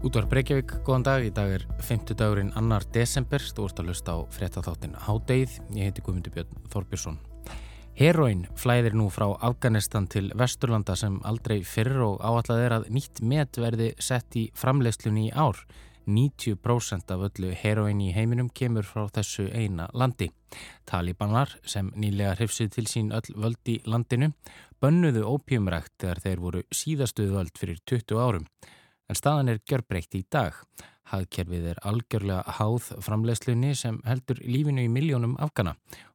Útvar Breykjavík, góðan dag. Í dag er 50 dagurinn annar desember. Þú ert að lusta á fréttatháttin Hádeið. Ég heiti Guðmundur Björn Þorbjörnsson. Heroin flæðir nú frá Afganistan til Vesturlanda sem aldrei fyrr og áallega er að nýtt met verði sett í framleiðslunni í ár. 90% af öllu heroin í heiminum kemur frá þessu eina landi. Talibanar sem nýlega hrifsuð til sín öll völd í landinu bönnuðu ópjumrækt þegar þeir voru síðastuðu völd fyrir 20 árum. En staðan er gjörbreykt í dag. Hagkerfið er algjörlega háð framleiðslunni sem heldur lífinu í miljónum afgana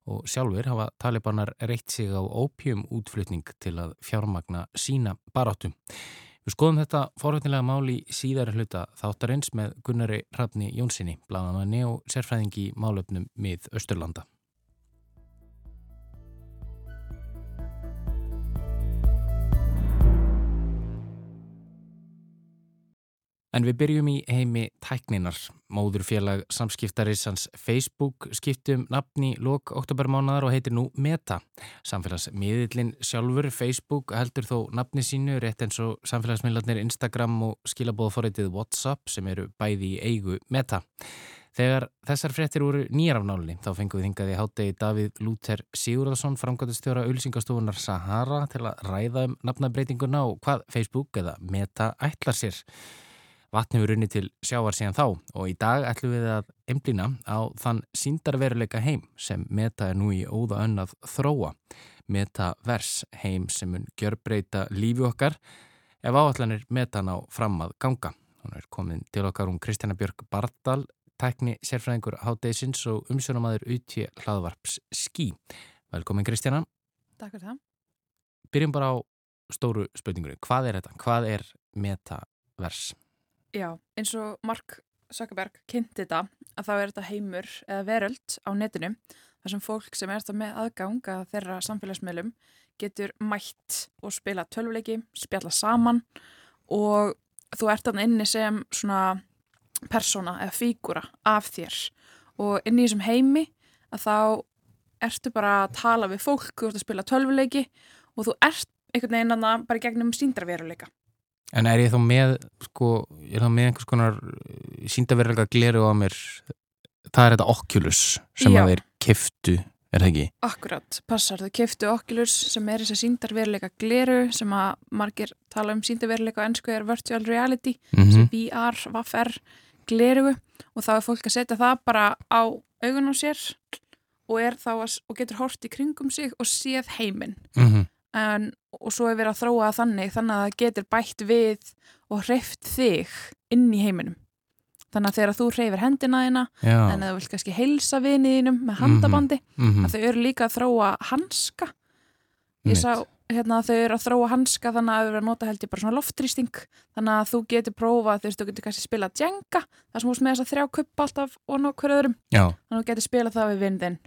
og sjálfur hafa talibanar reitt sig á ópjum útflutning til að fjármagna sína baráttum. Við skoðum þetta forvöldnilega mál í síðari hluta þáttarins með Gunnari Rafni Jónssoni, bláðamanni og sérfræðingi málöfnum mið Östurlanda. En við byrjum í heimi tækninar. Móðurfélag samskiptarissans Facebook skiptum nafni lók oktobermánaðar og heitir nú Meta. Samfélagsmiðlinn sjálfur Facebook heldur þó nafni sínu rétt eins og samfélagsmiðlarnir Instagram og skilabóðforreitið WhatsApp sem eru bæði í eigu Meta. Þegar þessar frettir voru nýjar af nálinni þá fengum við hingaði hátegi Davíð Lúter Sigurðarsson, framkvæmstjóra auðlýsingastofunar Sahara til að ræða um nafnabreitinguna og hvað Facebook eða Meta ætlar sér. Vatni við runni til sjávar síðan þá og í dag ætlum við að emblina á þann síndarveruleika heim sem meta er nú í óða önn að þróa. Metavers heim sem mun gjörbreyta lífi okkar ef áallanir metan á fram að ganga. Hún er komin til okkar um Kristjana Björg Bardal, tækni sérfræðingur Hádeisins og umsjónamaður Uti hlaðvarps Skí. Velkomin Kristjana. Takk fyrir það. Byrjum bara á stóru spurningunni. Hvað er þetta? Hvað er metavers? Já, eins og Mark Zuckerberg kynnti þetta að þá er þetta heimur eða veröld á netinu þar sem fólk sem er þetta með aðgang að þeirra samfélagsmiðlum getur mætt og spila tölvuleiki, spjalla saman og þú ert þarna inni sem svona persóna eða fígúra af þér. Og inn í þessum heimi að þá ertu bara að tala við fólk, þú ert að spila tölvuleiki og þú ert einhvern veginn að bara gegnum síndarveruleika En er ég þá með, sko, ég er þá með einhvers konar síndaverulega gleru á mér, það er þetta Oculus sem Já. að þeir kiftu, er það ekki? Akkurat, passar, þau keftu Oculus sem er þess að síndarveruleika gleru sem að margir tala um síndarveruleika á ennsku er virtual reality, Mm sem VR, VFR, gleru og þá er fólk að setja það bara á augun á sér og, þá að, og getur hort í kringum sig og séð heiminn. -hmm. En, og svo er verið að þróa það þannig þannig að það getur bætt við og hreift þig inn í heiminum. Þannig að þegar þú hreyfir hendina þína en þú vilt kannski heilsa viniðinum með handabandi Mm að þau eru líka að þróa hanska. Ég sá hérna að þau eru að þróa hanska þannig að þau eru að nota held ég bara svona loftrýsting þannig að þú getur prófa þú veist, þú getur kannski spila Jenga þar sem þú ert með þess að þrjá kuppa alltaf og hverju öðrum. Já, þannig að þú getur spila það við vindin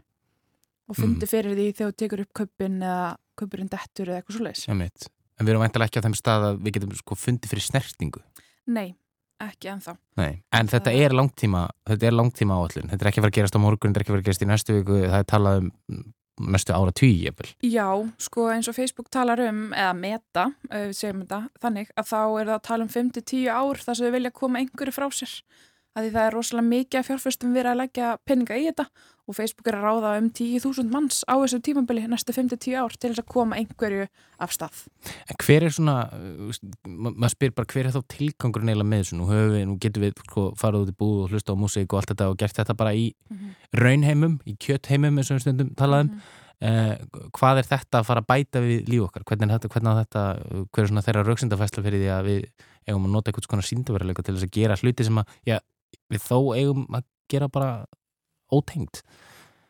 og fundi fyrir því þegar þú tekur upp kuppin eða kuppurinn dettur eða eitthvað svo leiðis ég. En við erum væntalega ekki á þeim stað að við getum sko fundið fyrir snertingu. Nei, ekki ennþá Nei. En þetta er langtíma, þetta er langtíma áallin. Þetta er ekki að fara að gerast á morgun, þetta er ekki að fara að gerast í næstu viku, það er talað um næstu ára tíu, jafnvel. Já, sko eins og Facebook talar um, eða meta, við segjum þetta, þannig að þá er það að tala um 5-10 ár þar sem við vilja koma einhverju frá sér. Því það er rosalega mikið að fjárfyrstum verið að leggja peninga í þetta og Facebook er að ráða um 10.000 manns á þessu tímabili næstu 5-10 ár til þess að koma einhverju af stað. En hver er svona, uh, maður spyr bara hver er þá tilgangurinn eiginlega með þessu? Nú, höfum við, nú getum við sko, farið út í búð og hlusta á músík og allt þetta og gert þetta bara í raunheimum, í kjötheimum eins og við stundum talaðum. Mhm. Eh, hvað er þetta að fara að bæta við líf okkar? Hvernig er þetta, hvernig er þetta, hver er svona þeirra rauksindafæsla fyrir því að við eigum að nota eitthvað svona síndaveruleika til þess að gera hluti sem að, já, við þó eigum að gera bara ótengt.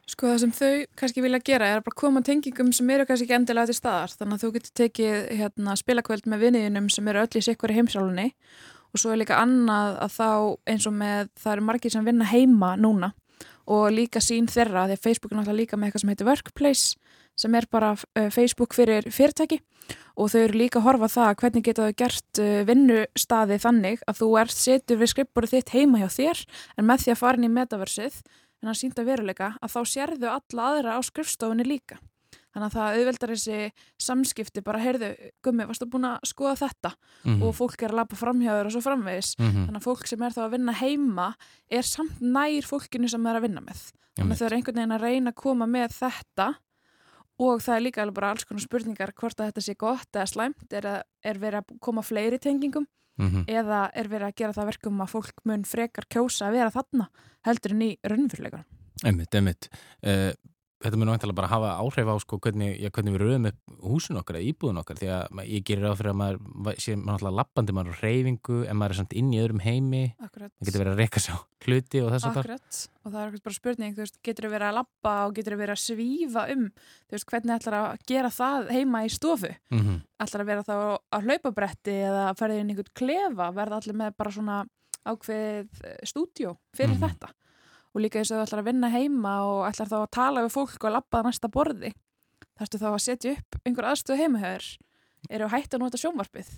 Sko það sem þau kannski vilja gera er að bara koma tengingum sem eru kannski ekki endilega til staðar. Þannig að þú getur tekið hérna, spilakvöld með vinniðinum sem eru öll í sikkur í heimsálunni og svo er líka annað að þá eins og með það eru margir sem vinna heima núna. Og líka sín þeirra því að Facebook er náttúrulega líka með eitthvað sem heitir Workplace sem er bara uh, Facebook fyrir fyrirtæki. Og þau eru líka að horfa það hvernig geta þau gert uh, vinnustaði þannig að þú ert setur við skrippborið þitt heima hjá þér en með því að fara inn í metaversið en að sínda veruleika að þá sérðu alla aðra á skrifstofunni líka. þannig að það auðveldar þessi samskipti bara, heyrðu, gummi, varstu búin að skoða þetta mm -hmm. og fólk er að lappa framhjáður og svo framvegis, mm -hmm. þannig að fólk sem er þá að vinna heima er samt nær fólkinu sem það er að vinna með þannig að þau eru einhvern veginn að reyna að koma með þetta og það er líka alveg bara alls konar spurningar hvort að þetta sé gott eða slæmt er, er verið að koma fleiri tengingum mm -hmm. eða er verið að gera það verkum að fólk mun frekar kjósa að vera þarna heldur en í raunfyrleika Emmitt, emmitt uh, þetta mun vantilega bara hafa áhrif á sko, hvernig, já, hvernig við rauðum upp húsun okkar eða íbúðun okkar því að ég gerir á fyrir að maður sé maður alltaf lappandi maður á reyfingu en maður er samt inn í öðrum heimi Akkurat. það getur verið að reyka sér hluti og þess að það og það er bara spurning, veist, getur verið að lappa og getur verið að svífa um veist, hvernig ætlar að gera það heima í stofu? Mm -hmm. ætlar að vera þá að hlaupabretti eða að ferði inn einhvern klefa? Verða allir með bara svona ákveð stúdjó fyrir mm -hmm. þetta? Og líka þess að þú ætlar að vinna heima og ætlar þá að tala við fólk og lappa það næsta borði. Þarfstu þá að setja upp einhver aðstöðu heimahöður eru hætta að nota sjónvarpið?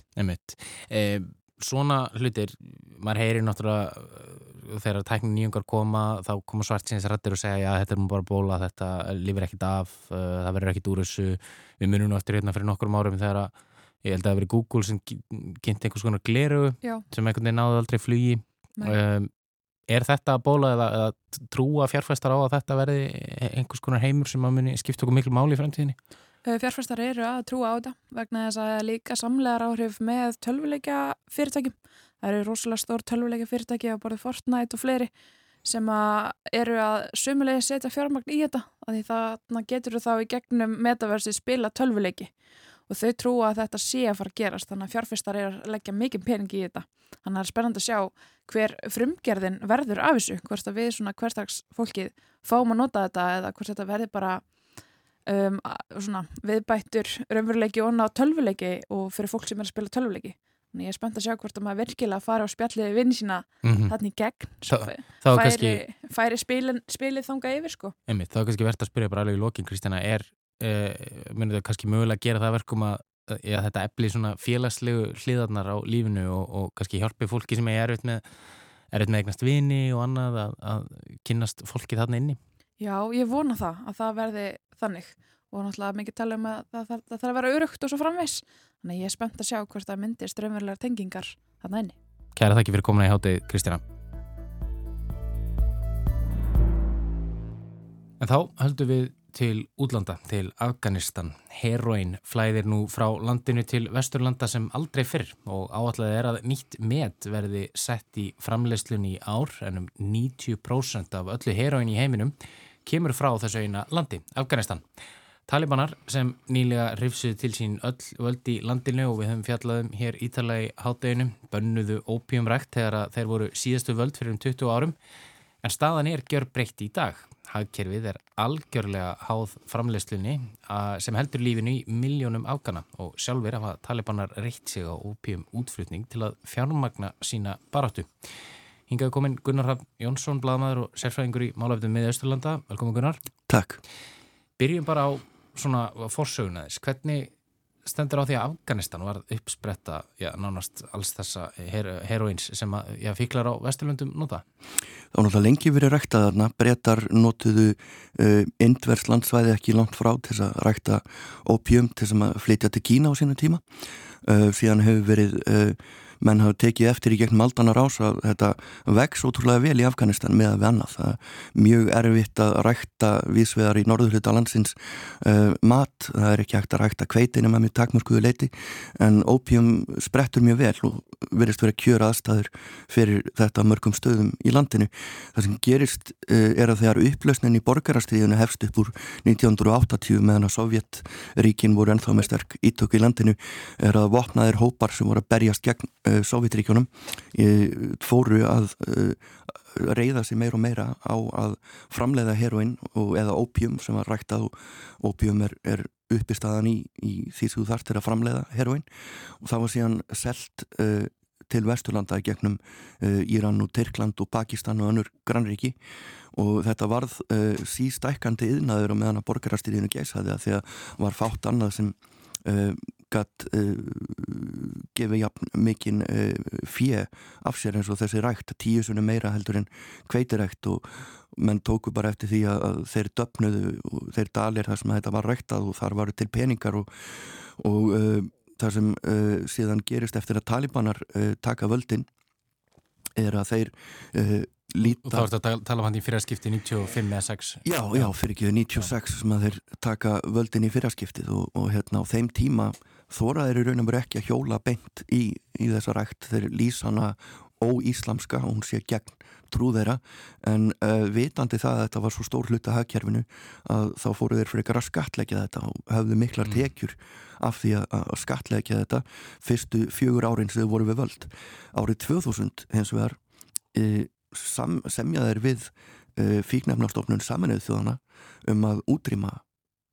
E, Svona hlutir maður heyrir náttúrulega þegar tæknin nýjungar koma þá koma svart síðan þess rættir og segja að þetta er bara bóla þetta lifir ekkit af uh, það verður ekkit úr þessu við munum nú eftir hérna fyrir nokkur árum þegar að ég held að það verið Google sem kynnt einhvers konar gleru Já. sem einhvern veginn náðu aldrei flugi um, Er þetta að bóla eða, eða trúa fjárfæstar á að þetta verði einhvers konar heimur sem muni skipta okkur miklu máli í fremtíðinni? Fjárfæstar eru að trúa á þetta vegna þess að líka samlegar áhrif með tölvuleika fyrirtækjum. Það eru rosalega stór tölvuleika fyrirtæki á borðið Fortnite og fleiri sem að eru að sumulegið setja fjármagn í þetta. Því það getur þá í gegnum metaversi spila tölvuleiki og þau trúa að þetta sé að fara að gerast þannig að fjárfæstar eru að leggja mikið pening í þetta. Þannig að það er spennand að sjá hver frumgerðin verður af þessu, hvort að við svona hverstags fólkið fáum að nota þetta eða hvort þetta verður bara um, svona viðbættur raunveruleiki og annað tölvuleiki og fyrir fólk sem er að spila tölvuleiki. Þannig ég er spennt að sjá hvort að maður virkilega fara á spjalliði vinni sína mm -hmm. þarna í gegn Þa, færi, kannski, færi spilin, spilið þanga yfir sko. Einmitt, þá er kannski verðt að spyrja bara alveg í lokin Kristjana, er, eh, munir þau kannski mögulega að gera það verkum að já, þetta efli svona félagslegu hliðarnar á lífinu og, og kannski hjálpi fólki sem er erfitt með, erfitt með eignast vini og annað að, að kynast fólki þarna inni. Já, ég vona það að það verði þannig og náttúrulega mikið tala um að það þarf að vera örugt og svo framvegs. Þannig ég er spennt að sjá hvort það myndir strömmurlegar tengingar þarna inni. Kæra þakki fyrir komuna í hátið, Kristina. En þá höldum við til útlanda, til Afganistan. Heroin flæðir nú frá landinu til vesturlanda sem aldrei fyrr og áallega er að nýtt met verði sett í framleiðslunni í ár en um 90% af öllu heroin í heiminum kemur frá þessu eina landi, Afganistan. Talibanar sem nýlega rifsuð til sín öll völd í landinu og við höfum fjallaðum hér ítalagi hátteginu, bönnuðu ópjumrækt þegar þeir voru síðastu völd fyrir um 20 árum en staðan er gjör breytt í dag hagkerfið er algjörlega háð framleyslunni sem heldur lífinu í miljónum ákana og sjálfur hafa talibanar reitt sig á ópjum útflutning til að fjármagna sína baráttu. Hingaðu komin Gunnar Hafn Jónsson, bladamæður og sérfræðingur í Málafjöndum með Östurlanda. Velkomin Gunnar. Takk. Byrjum bara á svona forsögunaðis. Hvernig stendur á því að Afganistan var uppspretta já, nánast alls þessa her heroins sem að já, fíklar á Vesturlundum nota? Það var náttúrulega lengi verið ræktað þarna. Brettar notuðu uh, indverslandsvæði ekki langt frá til þess að rækta opium til þess að flytja til Kína á sínu tíma. Uh, síðan hefur verið uh, menn hafa tekið eftir í gegnum aldanar ás að þetta vex ótrúlega vel í Afganistan með að við annað. Það er mjög erfitt að rækta vísvegar í norðurhluta landsins uh, mat, það er ekki hægt að rækta kveitinu með mjög takmörkuðu leiti en ópjum sprettur mjög vel og verist verið að kjöra aðstæður fyrir þetta mörgum stöðum í landinu. Það sem gerist uh, er að þegar upplösnin í borgarastíðinu hefst upp úr 1980 meðan að Sovjetríkin voru ennþá með sterk ítöku í landinu er að vopnaðir hópar sem voru að berjast gegn uh, Sovjetríkjónum fóru að uh, reyða sig meira og meira á að framleiða heroinn eða ópjum sem var rægt að ópjum er, er uppi staðan í, í því þú þarft er að framleiða heroinn og það var síðan selt uh, til Vesturlanda gegnum uh, Íran og Tyrkland og Pakistan og önnur grannriki og þetta varð uh, sístækkandi yðnaður og meðan að borgarastýrinu geysaði að því að var fátt annað sem gatt uh, gefið jafn mikinn uh, fjö af sér eins og þessi rækt tíu sunni meira heldur en kveitirækt og menn tóku bara eftir því að þeir döfnuðu og þeir dalir þar sem þetta var ræktað og þar varu til peningar og, og uh, það sem uh, síðan gerist eftir að talibanar taka völdin er að þeir líta... Og þá ertu að tala um hann í fyrirskipti 95 eða 6? Já, já, fyrir ekki 96 sem að þeir taka völdin í fyrirskiptið og, og hérna á þeim tíma þóraðir í raunum verið ekki að hjóla beint í, í þessa rækt þeir lýsa hana óíslamska og hún sé gegn trú þeirra en uh, vitandi það að þetta var svo stór hluta hagkerfinu að þá fóru þeir fyrir eitthvað að skatleggja þetta og hafðu miklar mm. tekjur af því að, að skatleggja þetta fyrstu fjögur árin sem þau voru við völd. Árið 2000 hens vegar e, semjaðir við e, fíknefnastofnun saminuð þjóðana um að útrýma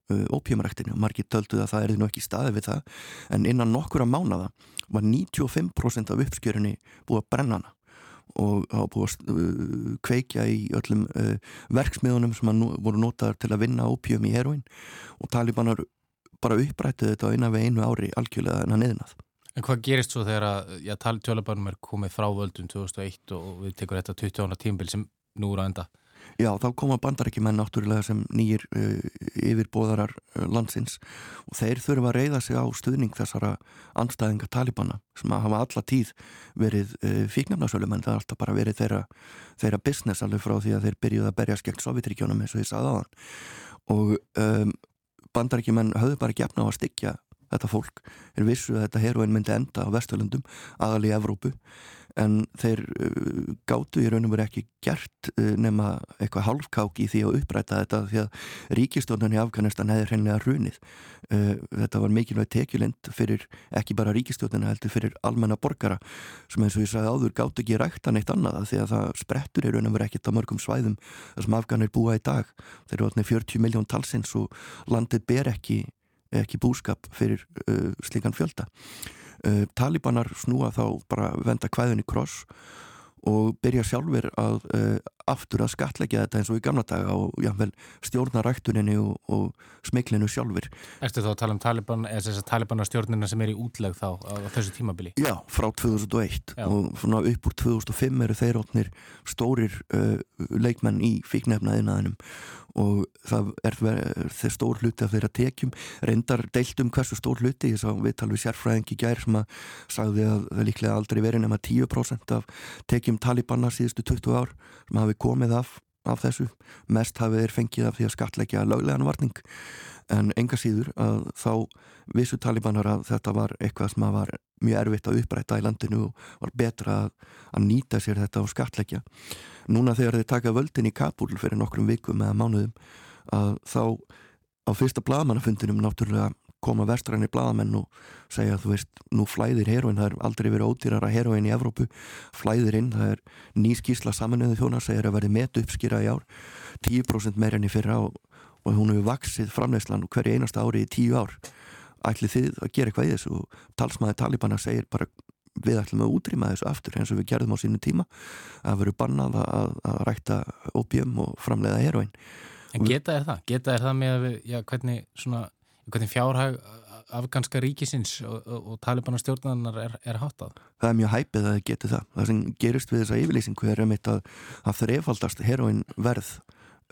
ópjumræktinu og margir tölduð að það er nú ekki staðið við það en innan nokkura mánada var 95% af uppskjörunni búið að brenna hana og hafa búið að uh, kveikja í öllum uh, verksmiðunum sem nú, voru notaður til að vinna ópjum í heroin og talibanar bara upprættið þetta á eina við einu ári algjörlega en að neðnað. En hvað gerist svo þegar að tjólabarnum er komið frá völdum 2001 og við tekum þetta 20 ára tímbil sem nú eru að enda? Já, þá koma bandarækjumenn náttúrulega sem nýjir uh, yfirbóðarar uh, landsins og þeir þurfa að reyða sig á stuðning þessara anstæðinga talibana sem að hafa alla tíð verið uh, fíknefnasölum en það er alltaf bara verið þeirra, þeirra business alveg frá því að þeir byrjuði að berjast gegn Sovjetríkjónum eins og ég sagði aðan og um, bandarækjumenn höfðu bara gefna á að styggja þetta fólk. Er vissu að þetta heroin myndi enda á Vesturlundum, aðal í Evrópu en þeir uh, gáttu í raunum verið ekki gert uh, nema eitthvað halfkák í því að uppræta þetta því að ríkistofnun í Afganistan hefði hreinlega runið. Uh, þetta var mikilvægt tekjulind fyrir ekki bara ríkistofnun heldur fyrir almenna borgara sem eins og ég sagði áður gáttu ekki rækta neitt annað því að það sprettur í raunum verið ekkert á mörgum svæðum sem Afganir búa í dag. Þeir eru alveg 40 miljón talsins og landið ber ekki, ekki búskap fyrir uh, slikan fjölda. Uh, talibanar snúa þá bara venda kvæðin í kross og byrja sjálfur að uh, aftur að skatleggja þetta eins og í gamla daga og jáfnvel stjórna rættuninni og, og smiklinu sjálfur. Erstu þá að tala um Taliban, eða þess að Talibanastjórnina sem er í útleg þá á þessu tímabili? Já, frá 2001 Já. og svona upp úr 2005 eru þeir ótnir stórir uh, leikmenn í fíknefnaðinaðinum og það er þeir stór hluti af þeirra tekjum reyndar deilt um hversu stór hluti ég sá viðtal við sérfræðingi gær sem að sagði að það líklega aldrei verið nema 10% af tekjum Talibanna síðustu 20 ár sem hafi komið af, af þessu. Mest hafi þeir fengið af því að skatleggja löglegan varning. En enga síður að þá vissu Talibanar að þetta var eitthvað sem var mjög erfitt að upprætta í landinu og var betra að, að nýta sér þetta og skatleggja núna þegar þeir taka völdin í Kabul fyrir nokkrum vikum eða mánuðum að þá á fyrsta bladamannafundinum náttúrulega koma vestræni bladamenn og segja að þú veist, nú flæðir heroin, það er aldrei verið ódýrara heroin í Evrópu, flæðir inn það er ný skísla saminuðu þjóna segir að verði met uppskýra í ár 10% meirinn í fyrra og, og hún hefur vaksið framleyslan hverju einasta ári í tíu ár. Ætli þið að gera eitthvað í þessu? Og talsmaði Talibana segir bara við ætlum að útrýma þessu aftur eins og við gerðum á sínu tíma að veru bannað að, að rækta opium og framleiða heroin En geta er það? Geta er það með já, hvernig, svona, hvernig fjárhag afganska ríkisins og, og, og talibana stjórnanar er, er hátað? Það er mjög hæpið að geti það. Það sem gerist við þessa yfirlýsingu er um þetta að það efaldast heroin verð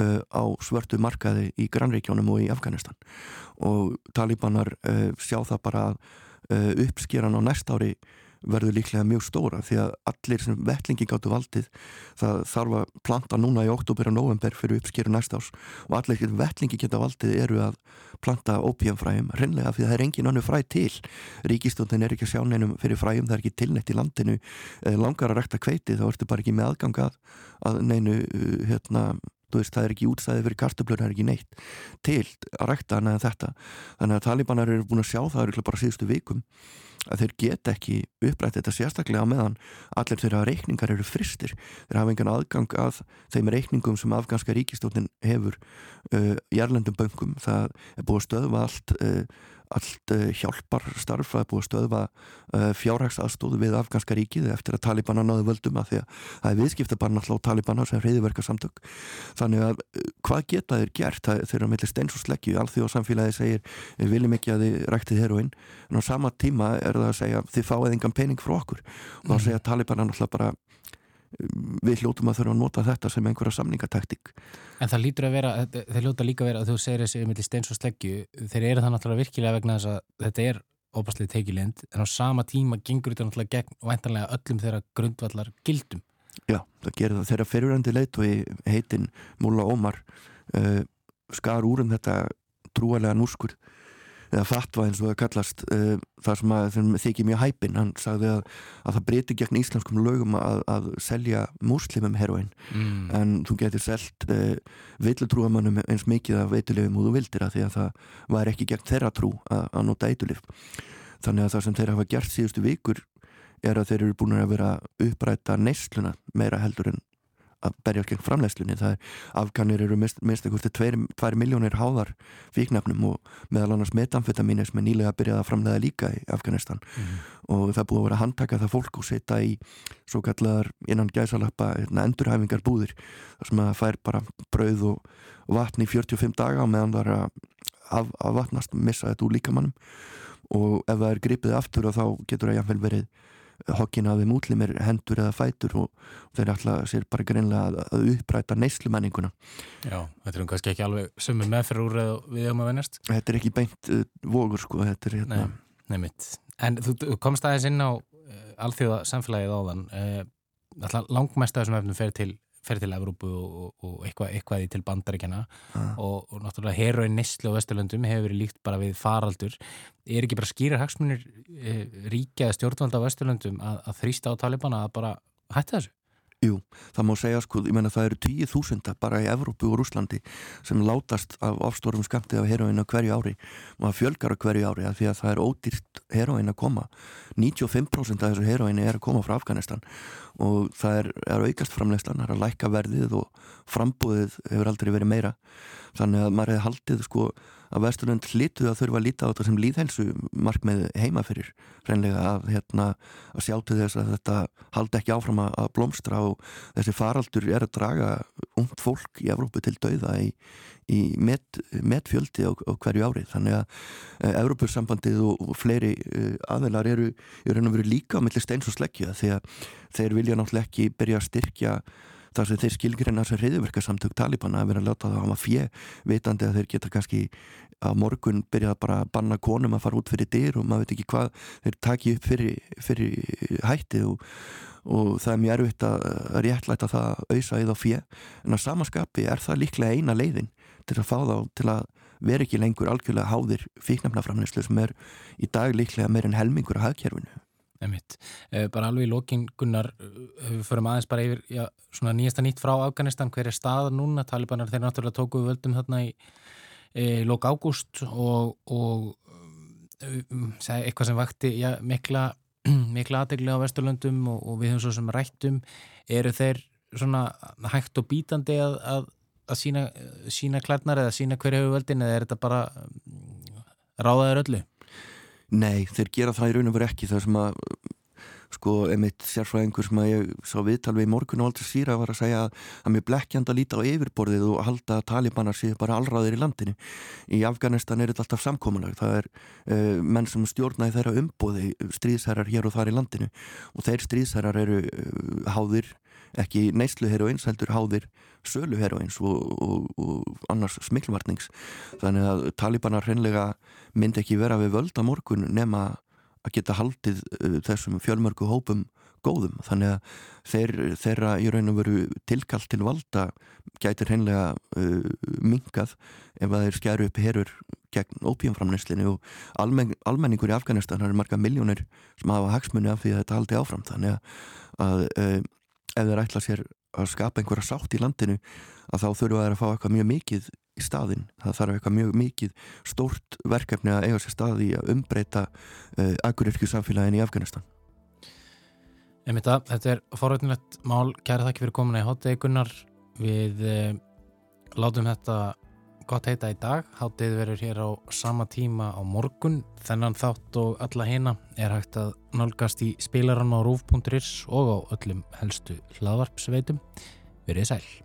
uh, á svörtu markaði í Granríkjónum og í Afganistan og talibanar uh, sjá það bara uh, uppskýran á næst ári verður líklega mjög stóra því að allir sem vettlingi gáttu valdið það þarf að planta núna í oktober og november fyrir uppskýru næst ás og allir sem vettlingi geta valdið eru að planta opiumfræjum, reynlega því að það er engin annu fræ til. Ríkistóndin er ekki að sjá neinum fyrir fræjum, það er ekki tilnætt í landinu. Eh, langar að rekta kveiti þá ertu bara ekki með aðgangað að neinu eh, hérna Veist, það er ekki útstæðið fyrir kartöflur, það er ekki neitt til að rækta hana þetta. Þannig að talibanar eru búin að sjá það bara síðustu vikum að þeir get ekki upprætt þetta sérstaklega meðan allir þeirra reikningar eru fristir þeir hafa engan aðgang að þeim reikningum sem afganska ríkistóttin hefur uh, í erlendum böngum það er búið að stöðva allt uh, allt uh, hjálpar starf að búið að stöðva uh, fjárhagsaðstóðu við afganska ríkið eftir að Talibana náðu völdum að því að það er viðskiptabann alltaf á Talibana sem reyðverka samtök þannig að uh, hvað geta þeir gert? Þeir eru að melli steins og sleggju alþjóð samfélagi segir við viljum ekki að þið ræktið heroinn en á sama tíma er það að segja þið fáið engan pening frá okkur. Og þá mhm. segja Talibana alltaf bara við hljótum að þurfa að nota þetta sem einhverja samningataktík. En það lítur að vera, þeir hljóta líka að vera að þú segir þessi um steins og sleggju þeir eru það náttúrulega virkilega vegna þess að þetta er óbærslega teikilind en á sama tíma gengur þetta náttúrulega gegn og endanlega öllum þeirra grundvallar gildum Já, það gerir það. Þeirra fyriröndi leit og heitin Múla Ómar uh, skar úr um þetta trúalega núskur eða fatva eins og það kallast uh, það sem að þeim þykir mjög hæpin hann sagði að, að það breyti gegn íslenskum lögum að, að selja múslimum heroin mm. en þú getur selgt uh, eh, villutrúamannum eins mikið af veitulefum og þú vildir að því að það var ekki gegn þeirra trú að, að nota eitulif þannig að það sem þeir hafa gert síðustu vikur er að þeir eru búin að vera uppræta neysluna meira heldur en að berja gegn framlegslunni það er, afganir eru eitthvað 2 miljónir háðar fíknafnum og meðal annars metamfetamíni sem er nýlega að byrja að framlega líka í Afganistan. Mm -hmm. og það búið að vera að handtaka það fólk og setja í svo kallar innan gæsalappa hérna, endurhæfingar búðir þar sem það fær bara brauð og, og vatn í 45 daga og meðan það er að, að, að vatnast missa þetta úr líkamannum og ef það er gripið aftur og þá getur það jáfnveil verið hokkin af þeim útlimir hendur eða fætur og, þeir alltaf sér bara greinlega að, uppræta neyslumenninguna. Já, þetta er um kannski ekki alveg sömu meðferð úr við um að vennast Þetta er ekki beint uh, vogur sko er, hérna... Nei, nefnitt En þú komst aðeins inn á uh, alþjóða samfélagið áðan uh, langmest af þessum efnum fer til fer til Evrópu og, og eitthvað, eitthvað í til bandaríkjana ah. og, og náttúrulega heroin nýstlu á Vesturlöndum hefur verið líkt bara við faraldur. Er ekki bara skýra hagsmunir e, ríkjaði stjórnvalda á Vesturlöndum að, að þrýsta á Talibana að bara hætta þessu? Jú, það má segja sko, ég menna það eru tíu þúsunda bara í Evrópu og Rúslandi sem látast af ofstórum skamtið af heroin á hverju ári. Og það fjölgar á hverju ári að því að það er ódýrt heroin að koma. 95% af þessu heroin er að koma frá Afganistan og það er, er aukast framlegslan, það er að læka verðið og frambúðið hefur aldrei verið meira. Þannig að maður hefði haldið sko að Vesturlund hlituð að þurfa að líta á þetta sem líðhelsu markmið heima fyrir reynlega að, hérna, að sjáttu þess að þetta haldi ekki áfram að blómstra og þessi faraldur er að draga ungt fólk í Evrópu til dauða í, í metfjöldi met á, á hverju ári. Þannig að e, Evrópussambandið og, og fleiri e, aðeinar eru, eru líka mellir steins og sleggja því að þeir vilja náttúrulega ekki byrja að styrkja þar sem þeir skilgreina sem reyðverkarsamtök Talibana að vera að láta það að hafa fjö vitandi að þeir geta kannski að morgun byrjað bara að banna konum að fara út fyrir dyr og maður veit ekki hvað þeir taki upp fyrir, fyrir hætti og, og það er mjög erfitt að réttlæta það að auðsa þá fjö en á samaskapi er það líklega eina leiðin til að fá þá til að vera ekki lengur algjörlega háðir fíknafnaframnæslu sem er í dag líklega meir en helmingur af hafkerfinu Einmitt. Eh, bara alveg í lókingunnar eh, við förum aðeins bara yfir já, nýjasta nýtt frá Afganistan, hver er staða núna? Talibanar þeir náttúrulega tókuðu völdum þarna í, í lók ágúst og, og um, eitthvað sem vakti já, mikla, mikla aðdegli á Vesturlöndum og, og við höfum svo sem rættum eru þeir svona hægt og bítandi að, að, að sína, sína klærnar eða sína hverju hefur völdin eða er þetta bara ráðaður öllu? Nei, þeir gera það í raun og veru ekki það sem að sko, emitt sérfræðingur sem að ég sá viðtal við í morgun og aldrei síra var að segja að mér blekkjand að líta á yfirborðið og halda að talibanar séu bara allraðir í landinu. Í Afganistan er þetta alltaf samkómalag. Það er uh, menn sem stjórnaði þeirra umbóði stríðsherrar hér og þar í landinu og þeir stríðsherrar eru uh, háðir ekki neyslu heroins heldur háðir sölu heroins og, og, og annars smiklumartnings þannig að talibanar hreinlega myndi ekki vera við völd á morgun nema að geta haldið uh, þessum fjölmörgu hópum góðum. Þannig að þeir, þeirra í raun og veru tilkallt til valda gætir hreinlega uh, mingað ef að þeir skeru upp herur gegn ópíumframnæslinni og almen, almenningur í Afganistan eru marga miljónir sem hafa hagsmunni af því að þetta haldi áfram. Þannig að uh, ef þeir ætla sér að skapa einhverja sátt í landinu að þá þurfa þeir að fá eitthvað mjög mikið í staðin. Það þarf eitthvað mjög mikið stórt verkefni að eiga sér staði að umbreyta uh, agurirkju samfélagin í Afganistan. Emita, þetta er forveitinlegt mál. Kæra þakki fyrir komin að í hotdeigunar. Við uh, látum þetta gott heita í dag. Hátið verður hér á sama tíma á morgun. Þennan þátt og alla hina er hægt að nálgast í spilaran á rúf.is og á öllum helstu hlaðvarpsveitum. Verið sæl.